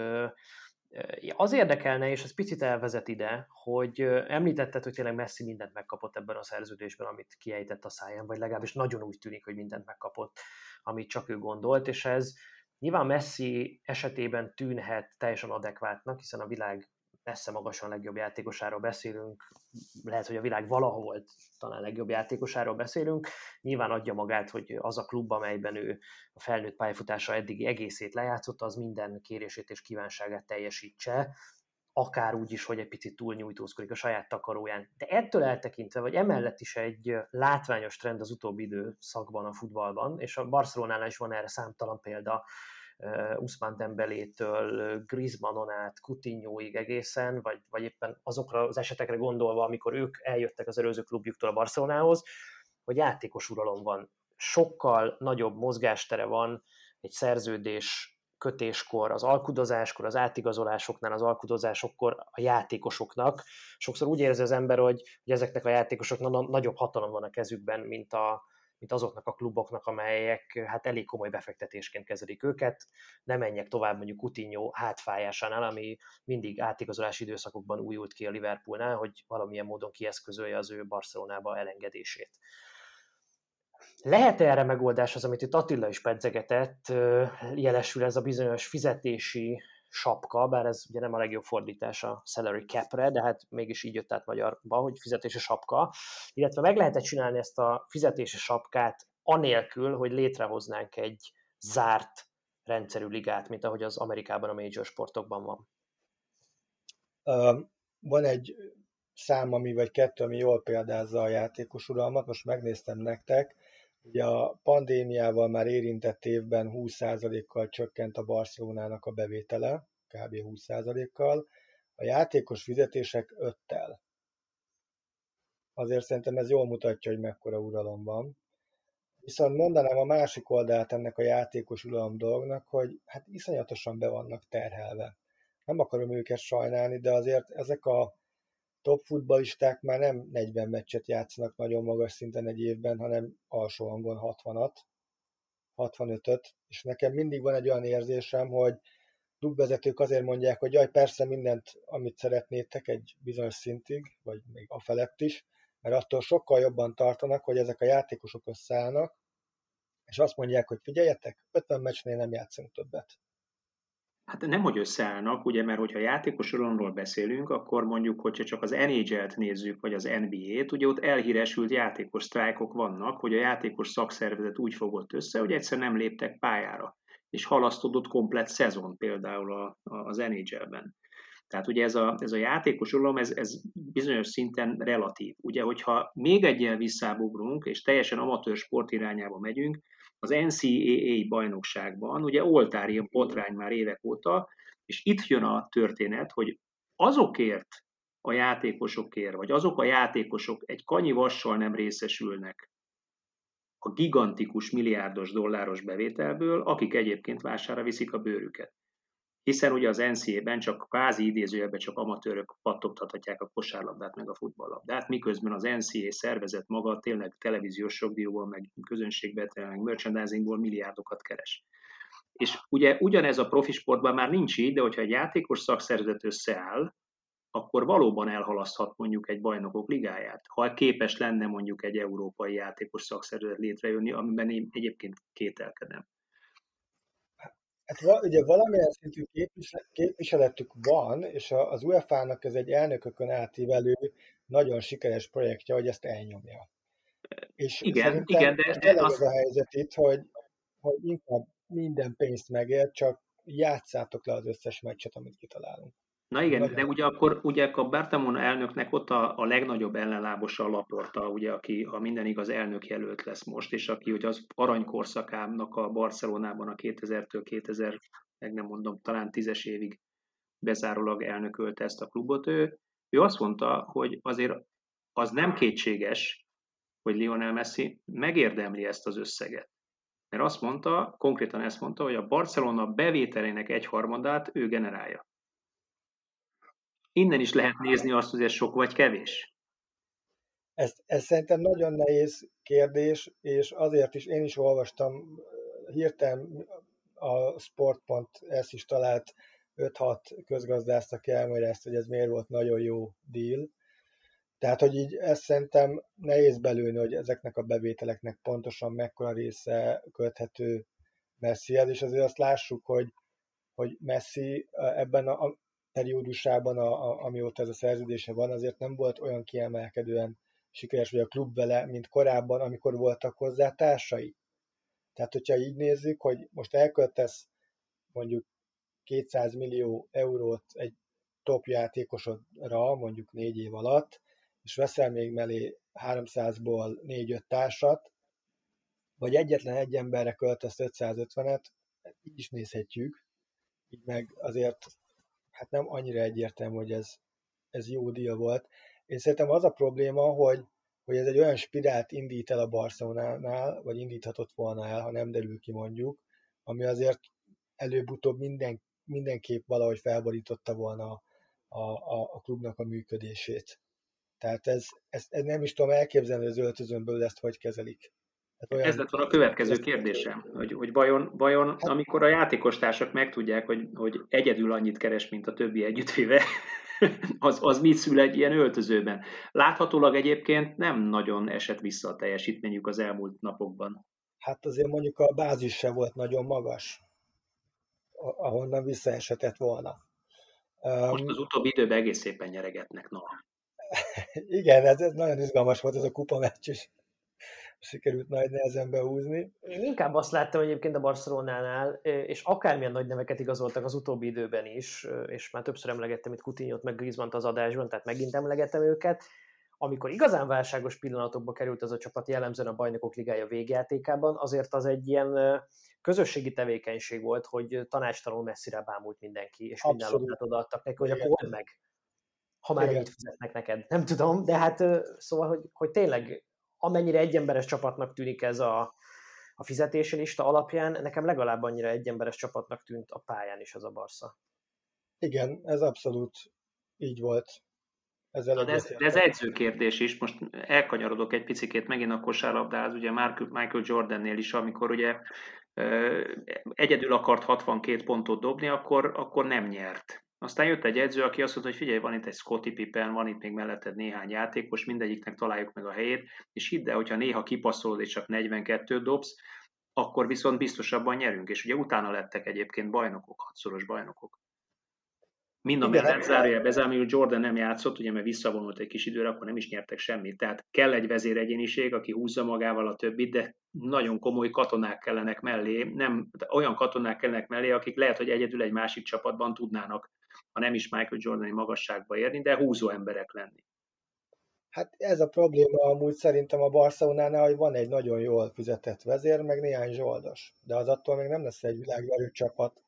Az érdekelne, és ez picit elvezet ide, hogy említetted, hogy tényleg Messi mindent megkapott ebben a szerződésben, amit kiejtett a száján, vagy legalábbis nagyon úgy tűnik, hogy mindent megkapott, amit csak ő gondolt, és ez nyilván Messi esetében tűnhet teljesen adekvátnak, hiszen a világ messze magasan legjobb játékosáról beszélünk, lehet, hogy a világ valahol talán legjobb játékosáról beszélünk, nyilván adja magát, hogy az a klub, amelyben ő a felnőtt pályafutása eddigi egészét lejátszott, az minden kérését és kívánságát teljesítse, akár úgy is, hogy egy picit túlnyújtózkodik a saját takaróján. De ettől eltekintve, vagy emellett is egy látványos trend az utóbbi időszakban a futballban, és a Barcelonánál is van erre számtalan példa, Usman Dembelétől Griezmannon át Coutinhoig egészen, vagy, vagy éppen azokra az esetekre gondolva, amikor ők eljöttek az előző klubjuktól a Barcelonához, hogy játékos uralom van. Sokkal nagyobb mozgástere van egy szerződés kötéskor, az alkudozáskor, az átigazolásoknál, az alkudozásokkor a játékosoknak. Sokszor úgy érzi az ember, hogy, hogy ezeknek a játékosoknak nagyobb hatalom van a kezükben, mint a, mint azoknak a kluboknak, amelyek hát elég komoly befektetésként kezelik őket. Nem menjek tovább mondjuk Coutinho hátfájásánál, ami mindig átigazolási időszakokban újult ki a Liverpoolnál, hogy valamilyen módon kieszközölje az ő Barcelonába elengedését. Lehet erre megoldás az, amit itt Attila is pedzegetett, jelesül ez a bizonyos fizetési sapka, bár ez ugye nem a legjobb fordítás a salary capre, de hát mégis így jött át magyarba, hogy fizetési sapka, illetve meg lehetett csinálni ezt a fizetési sapkát anélkül, hogy létrehoznánk egy zárt rendszerű ligát, mint ahogy az Amerikában a major sportokban van. van egy szám, ami vagy kettő, ami jól példázza a játékos uralmat, most megnéztem nektek, Ugye a pandémiával már érintett évben 20%-kal csökkent a Barcelonának a bevétele, kb. 20%-kal, a játékos fizetések 5-tel. Azért szerintem ez jól mutatja, hogy mekkora uralom van. Viszont mondanám a másik oldalt ennek a játékos uralom dolgnak, hogy hát iszonyatosan be vannak terhelve. Nem akarom őket sajnálni, de azért ezek a top futbalisták már nem 40 meccset játszanak nagyon magas szinten egy évben, hanem alsó hangon 60-at, 65-öt, és nekem mindig van egy olyan érzésem, hogy klubvezetők azért mondják, hogy jaj, persze mindent, amit szeretnétek egy bizonyos szintig, vagy még a felett is, mert attól sokkal jobban tartanak, hogy ezek a játékosok összeállnak, és azt mondják, hogy figyeljetek, 50 meccsnél nem játszunk többet. Hát nem, hogy összeállnak, ugye, mert hogyha játékos uralomról beszélünk, akkor mondjuk, hogyha csak az NHL-t nézzük, vagy az NBA-t, ugye ott elhíresült játékos sztrájkok vannak, hogy a játékos szakszervezet úgy fogott össze, hogy egyszer nem léptek pályára, és halasztódott komplet szezon például a, a, az NHL-ben. Tehát ugye ez a, ez a játékos uralom, ez, ez bizonyos szinten relatív. Ugye, hogyha még egy ilyen visszábugrunk, és teljesen amatőr sport irányába megyünk, az NCAA bajnokságban, ugye oltár ilyen botrány már évek óta, és itt jön a történet, hogy azokért a játékosokért, vagy azok a játékosok egy kanyi vassal nem részesülnek a gigantikus milliárdos dolláros bevételből, akik egyébként vására viszik a bőrüket hiszen ugye az NCA-ben csak kvázi idézőjelben csak amatőrök pattogtathatják a kosárlabdát meg a futballlabdát, miközben az NCA szervezet maga tényleg televíziós sokdióból, meg közönségbetel, meg merchandisingból milliárdokat keres. És ugye ugyanez a profi sportban már nincs így, de hogyha egy játékos szakszervezet összeáll, akkor valóban elhalaszthat mondjuk egy bajnokok ligáját, ha képes lenne mondjuk egy európai játékos szakszervezet létrejönni, amiben én egyébként kételkedem. Hát ugye valamilyen szintű képviseletük van, és az UEFA-nak ez egy elnökökön átívelő, nagyon sikeres projektje, hogy ezt elnyomja. És igen, igen, de, de az... a helyzet itt, hogy, hogy inkább minden pénzt megér, csak játszátok le az összes meccset, amit kitalálunk. Na igen, de ugye akkor ugye a Bertamon elnöknek ott a, a legnagyobb ellenlábosa a Laporta, ugye, aki ha minden igaz elnök jelölt lesz most, és aki ugye az aranykorszakának a Barcelonában a 2000-től 2000, meg nem mondom, talán tízes évig bezárólag elnökölte ezt a klubot. Ő, ő azt mondta, hogy azért az nem kétséges, hogy Lionel Messi megérdemli ezt az összeget. Mert azt mondta, konkrétan ezt mondta, hogy a Barcelona bevételének egyharmadát ő generálja. Innen is lehet nézni azt, hogy ez sok vagy kevés. Ez, ez szerintem nagyon nehéz kérdés, és azért is én is olvastam hirtelen a sport.s is talált 5-6 közgazdászt, aki elmagyarázta, hogy ez miért volt nagyon jó deal. Tehát, hogy így ezt szerintem nehéz belőni, hogy ezeknek a bevételeknek pontosan mekkora része köthető Messihez, és azért azt lássuk, hogy, hogy Messi ebben a, periódusában, a, a, amióta ez a szerződése van, azért nem volt olyan kiemelkedően sikeres, vagy a klub vele, mint korábban, amikor voltak hozzá társai. Tehát, hogyha így nézzük, hogy most elköltesz mondjuk 200 millió eurót egy top játékosodra, mondjuk négy év alatt, és veszel még mellé 300-ból 4-5 társat, vagy egyetlen egy emberre költesz 550-et, így is nézhetjük, így meg azért hát nem annyira egyértelmű, hogy ez, ez jó deal volt. Én szerintem az a probléma, hogy, hogy ez egy olyan spirált indít el a Barcelonánál, vagy indíthatott volna el, ha nem derül ki mondjuk, ami azért előbb-utóbb minden, mindenképp valahogy felborította volna a, a, a klubnak a működését. Tehát ez, ez, ez nem is tudom elképzelni, hogy az öltözön belül ezt hogy kezelik. Hát olyan... Ez lett volna a következő kérdésem, hogy, hogy vajon, vajon hát... amikor a játékostársak megtudják, hogy, hogy egyedül annyit keres, mint a többi együttvéve, az, az mit szül egy ilyen öltözőben? Láthatólag egyébként nem nagyon esett vissza a teljesítményük az elmúlt napokban. Hát azért mondjuk a bázis se volt nagyon magas, ahonnan visszaesetett volna. Most az utóbbi időben egész szépen nyeregetnek, no. Igen, ez, ez nagyon izgalmas volt ez a kupa meccs is sikerült nagy nehezen behúzni. Én inkább azt láttam egyébként a Barcelonánál, és akármilyen nagy neveket igazoltak az utóbbi időben is, és már többször emlegettem itt Coutinho-t, meg Griezmann-t az adásban, tehát megint emlegettem őket, amikor igazán válságos pillanatokba került ez a csapat jellemzően a Bajnokok Ligája végjátékában, azért az egy ilyen közösségi tevékenység volt, hogy tanácstalanul messzire bámult mindenki, és minden labdát odaadtak neki, hogy akkor old meg, ha már ennyit fizetnek neked. Nem tudom, de hát szóval, hogy, hogy tényleg amennyire egyemberes csapatnak tűnik ez a, a fizetési lista alapján, nekem legalább annyira egyemberes csapatnak tűnt a pályán is az a Barca. Igen, ez abszolút így volt. Ezzel de, ez, de ez edzőkérdés is, most elkanyarodok egy picikét megint a kosárlabdához, ugye Michael Jordannél is, amikor ugye egyedül akart 62 pontot dobni, akkor, akkor nem nyert. Aztán jött egy edző, aki azt mondta, hogy figyelj, van itt egy Scotty Pippen, van itt még melletted néhány játékos, mindegyiknek találjuk meg a helyét, és hidd el, hogyha néha kipasszolod és csak 42 dobsz, akkor viszont biztosabban nyerünk. És ugye utána lettek egyébként bajnokok, hatszoros bajnokok. Mind a mellett zárja bezárni, hogy Jordan nem játszott, ugye mert visszavonult egy kis időre, akkor nem is nyertek semmit. Tehát kell egy vezéregyéniség, aki húzza magával a többit, de nagyon komoly katonák kellenek mellé, nem olyan katonák kellenek mellé, akik lehet, hogy egyedül egy másik csapatban tudnának ha nem is Michael Jordani magasságba érni, de húzó emberek lenni. Hát ez a probléma amúgy szerintem a Barcelonánál, hogy van egy nagyon jól fizetett vezér, meg néhány zsoldos. De az attól még nem lesz egy világverő csapat.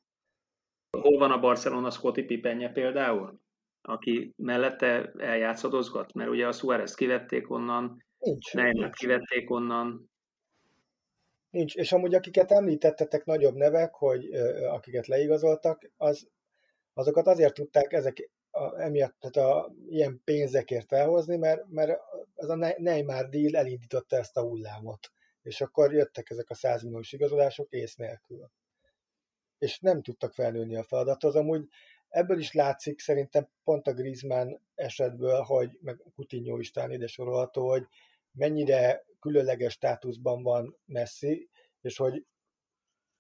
Hol van a Barcelona Scotty Pipenje például? Aki mellette eljátszadozgat? Mert ugye a Suárez kivették onnan, Nincs. Neymar kivették onnan. Nincs. És amúgy akiket említettetek nagyobb nevek, hogy akiket leigazoltak, az, azokat azért tudták ezek a, emiatt, tehát a, ilyen pénzekért elhozni, mert, mert ez a Neymar deal elindította ezt a hullámot. És akkor jöttek ezek a 100 milliós igazolások ész nélkül. És nem tudtak felnőni a feladathoz. Amúgy ebből is látszik szerintem pont a Griezmann esetből, hogy meg Coutinho is talán ide sorolható, hogy mennyire különleges státuszban van Messi, és hogy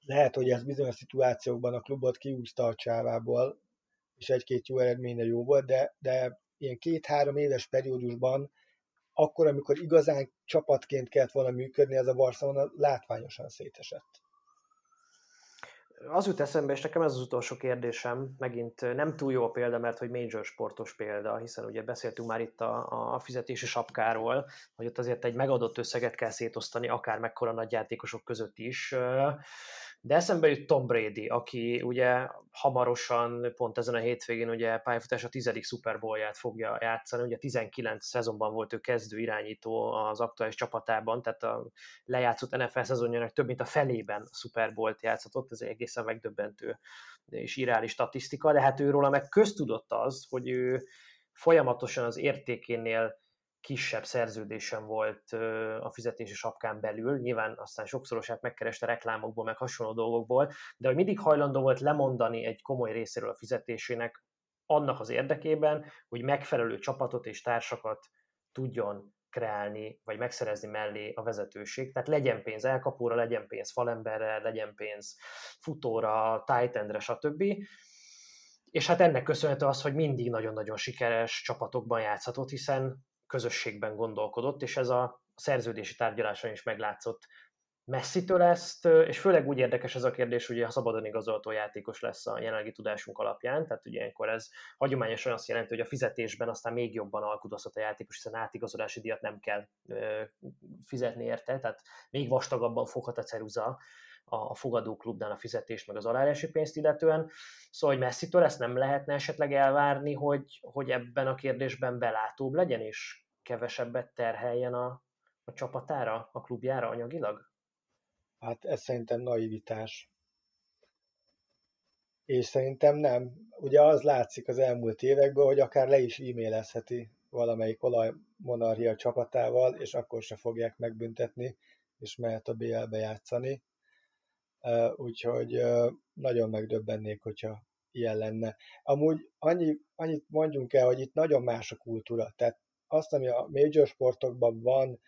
lehet, hogy ez bizonyos szituációkban a klubot kiúzta a csávából, és egy-két jó eredménye jó volt, de, de ilyen két-három éves periódusban, akkor, amikor igazán csapatként kellett volna működni, ez a Barcelona látványosan szétesett. Az jut eszembe, és nekem ez az utolsó kérdésem, megint nem túl jó a példa, mert hogy major sportos példa, hiszen ugye beszéltünk már itt a, a fizetési sapkáról, hogy ott azért egy megadott összeget kell szétosztani, akár mekkora nagy játékosok között is. De eszembe jut Tom Brady, aki ugye hamarosan, pont ezen a hétvégén ugye pályafutás a tizedik Super fogja játszani, ugye 19 szezonban volt ő kezdő irányító az aktuális csapatában, tehát a lejátszott NFL szezonjának több mint a felében Super Bowl-t ez egy egészen megdöbbentő és irális statisztika, de hát őróla meg köztudott az, hogy ő folyamatosan az értékénél kisebb szerződésem volt a fizetési sapkán belül, nyilván aztán sokszorosát megkereste reklámokból, meg hasonló dolgokból, de hogy mindig hajlandó volt lemondani egy komoly részéről a fizetésének annak az érdekében, hogy megfelelő csapatot és társakat tudjon kreálni, vagy megszerezni mellé a vezetőség. Tehát legyen pénz elkapóra, legyen pénz falemberre, legyen pénz futóra, tight endre, stb. És hát ennek köszönhető az, hogy mindig nagyon-nagyon sikeres csapatokban játszhatott, hiszen közösségben gondolkodott, és ez a szerződési tárgyaláson is meglátszott. Messzitől ezt, és főleg úgy érdekes ez a kérdés, hogy ha szabadon igazolható játékos lesz a jelenlegi tudásunk alapján, tehát ugye ilyenkor ez hagyományosan azt jelenti, hogy a fizetésben aztán még jobban alkudozhat a játékos, hiszen átigazolási díjat nem kell fizetni érte, tehát még vastagabban foghat a ceruza a fogadóklubnál a fizetést, meg az aláírási pénzt illetően. Szóval, hogy Messi-től ezt nem lehetne esetleg elvárni, hogy, hogy ebben a kérdésben belátóbb legyen, és kevesebbet terheljen a, a csapatára, a klubjára anyagilag? Hát ez szerintem naivitás. És szerintem nem. Ugye az látszik az elmúlt évekből, hogy akár le is e-mailezheti valamelyik olajmonarchia csapatával, és akkor se fogják megbüntetni, és mehet a BL-be játszani úgyhogy nagyon megdöbbennék, hogyha ilyen lenne. Amúgy annyi, annyit mondjunk el, hogy itt nagyon más a kultúra. Tehát azt, ami a major sportokban van,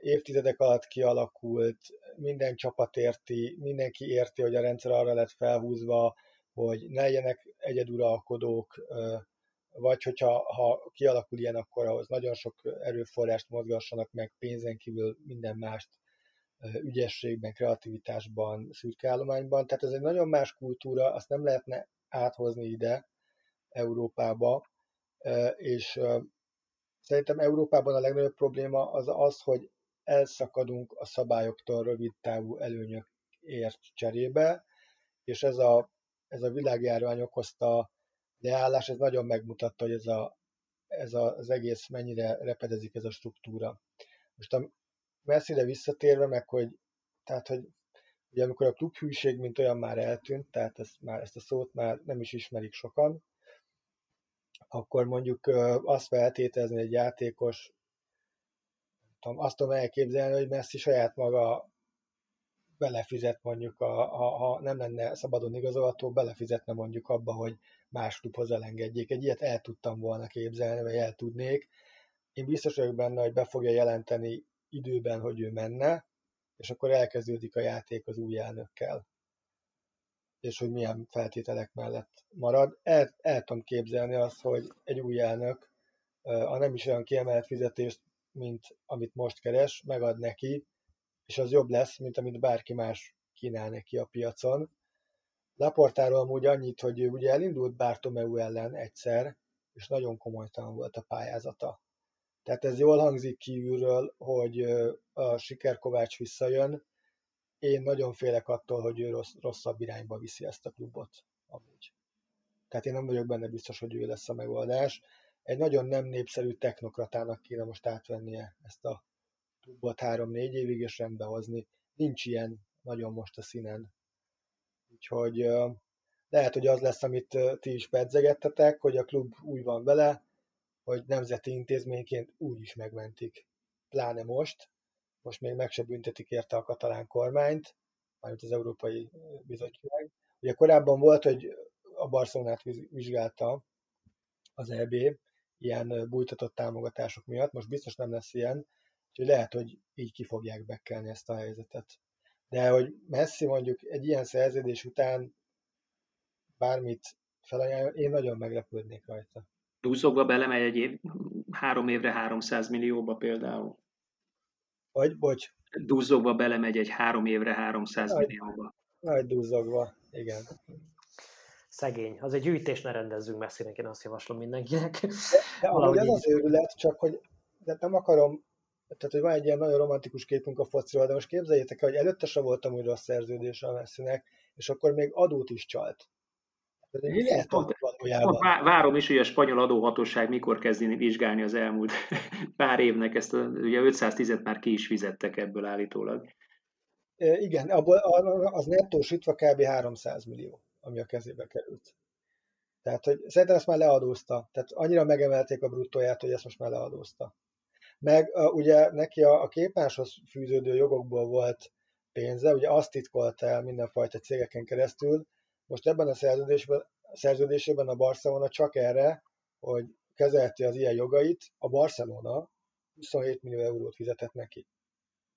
évtizedek alatt kialakult, minden csapat érti, mindenki érti, hogy a rendszer arra lett felhúzva, hogy ne legyenek egyeduralkodók, vagy hogyha ha kialakul ilyen, akkor ahhoz nagyon sok erőforrást mozgassanak meg, pénzen kívül minden mást ügyességben, kreativitásban, szürkeállományban. Tehát ez egy nagyon más kultúra, azt nem lehetne áthozni ide, Európába, és szerintem Európában a legnagyobb probléma az az, hogy elszakadunk a szabályoktól rövid távú előnyökért cserébe, és ez a, ez a világjárvány okozta leállás, ez nagyon megmutatta, hogy ez, a, ez a, az egész mennyire repedezik ez a struktúra. Most a messzire visszatérve, meg hogy, tehát, hogy ugye amikor a klubhűség mint olyan már eltűnt, tehát ezt, már, ezt a szót már nem is ismerik sokan, akkor mondjuk azt feltételezni egy játékos, tudom, azt tudom elképzelni, hogy Messi saját maga belefizet mondjuk, a, a, ha nem lenne szabadon igazolható, belefizetne mondjuk abba, hogy más klubhoz elengedjék. Egy ilyet el tudtam volna képzelni, vagy el tudnék. Én biztos vagyok benne, hogy be fogja jelenteni időben, hogy ő menne, és akkor elkezdődik a játék az új elnökkel. És hogy milyen feltételek mellett marad. El, el tudom képzelni azt, hogy egy új elnök a nem is olyan kiemelt fizetést, mint amit most keres, megad neki, és az jobb lesz, mint amit bárki más kínál neki a piacon. Laportáról amúgy annyit, hogy ő ugye elindult Bartomeu ellen egyszer, és nagyon komolytalan volt a pályázata. Tehát ez jól hangzik kívülről, hogy a sikerkovács visszajön. Én nagyon félek attól, hogy ő rossz, rosszabb irányba viszi ezt a klubot. Amúgy. Tehát én nem vagyok benne biztos, hogy ő lesz a megoldás. Egy nagyon nem népszerű technokratának kéne most átvennie ezt a klubot három-négy évig, és rendbe hozni. Nincs ilyen nagyon most a színen. Úgyhogy lehet, hogy az lesz, amit ti is pedzegettetek, hogy a klub úgy van vele, hogy nemzeti intézményként úgy is megmentik. Pláne most. Most még meg se büntetik érte a katalán kormányt, mármint az Európai Bizottság. Ugye korábban volt, hogy a Barcelonát vizsgálta az EB ilyen bújtatott támogatások miatt, most biztos nem lesz ilyen, úgyhogy lehet, hogy így ki fogják bekelni ezt a helyzetet. De hogy Messi mondjuk egy ilyen szerződés után bármit felajánl, én nagyon meglepődnék rajta. Dúszogva belemegy egy év, három évre 300 millióba például. Vagy, bocs. Dúzogva belemegy egy három évre 300 nagy, millióba. Nagy dúzogva, igen. Szegény. Az egy gyűjtés ne rendezzünk messzinek, én azt javaslom mindenkinek. De amúgy ez az őrület, csak hogy de nem akarom, tehát hogy van egy ilyen nagyon romantikus képünk a fociról, de most képzeljétek el, hogy előtte se voltam újra a szerződés a messzinek, és akkor még adót is csalt. Mi lehet valójában? Várom is, hogy a spanyol adóhatóság mikor kezdi vizsgálni az elmúlt pár évnek ezt, a, ugye 510-et már ki is fizettek ebből állítólag. Igen, abból az nettósítva kb. 300 millió, ami a kezébe került. Tehát, hogy szerintem ezt már leadózta. Tehát annyira megemelték a bruttóját, hogy ezt most már leadózta. Meg ugye neki a, a képmáshoz fűződő jogokból volt pénze, ugye azt titkolta el mindenfajta cégeken keresztül, most ebben a szerződésben, szerződésében a Barcelona csak erre, hogy kezelti az ilyen jogait, a Barcelona 27 millió eurót fizetett neki.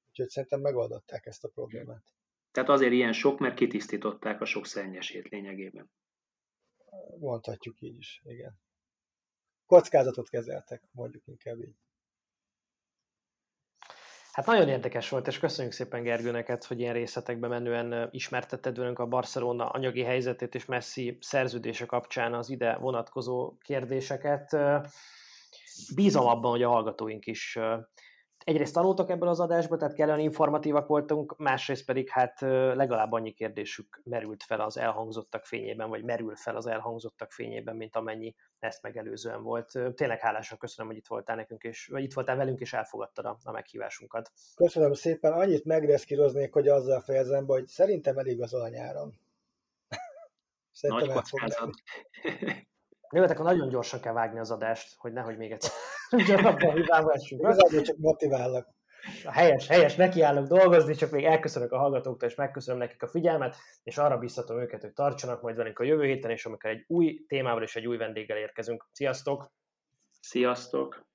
Úgyhogy szerintem megoldották ezt a problémát. Tehát azért ilyen sok, mert kitisztították a sok szennyesét lényegében. Mondhatjuk így is, igen. Kockázatot kezeltek, mondjuk inkább így. Hát nagyon érdekes volt, és köszönjük szépen Gergő neked, hogy ilyen részletekben menően ismertetted velünk a Barcelona anyagi helyzetét és Messi szerződése kapcsán az ide vonatkozó kérdéseket. Bízom abban, hogy a hallgatóink is egyrészt tanultak ebből az adásból, tehát kellően informatívak voltunk, másrészt pedig hát legalább annyi kérdésük merült fel az elhangzottak fényében, vagy merül fel az elhangzottak fényében, mint amennyi ezt megelőzően volt. Tényleg hálásan köszönöm, hogy itt voltál nekünk, és, vagy itt voltál velünk, és elfogadtad a, a meghívásunkat. Köszönöm szépen. Annyit megreszkíroznék, hogy azzal fejezem be, hogy szerintem elég az a nyáron. Szerintem Nagy kockázat. Németek, nagyon gyorsan kell vágni az adást, hogy nehogy még egyszer ugyanabban a hibába essünk. Igazából csak motivállak. Helyes, helyes, nekiállok dolgozni, csak még elköszönök a hallgatóktól, és megköszönöm nekik a figyelmet, és arra biztatom őket, hogy tartsanak majd velünk a jövő héten, és amikor egy új témával és egy új vendéggel érkezünk. Sziasztok! Sziasztok!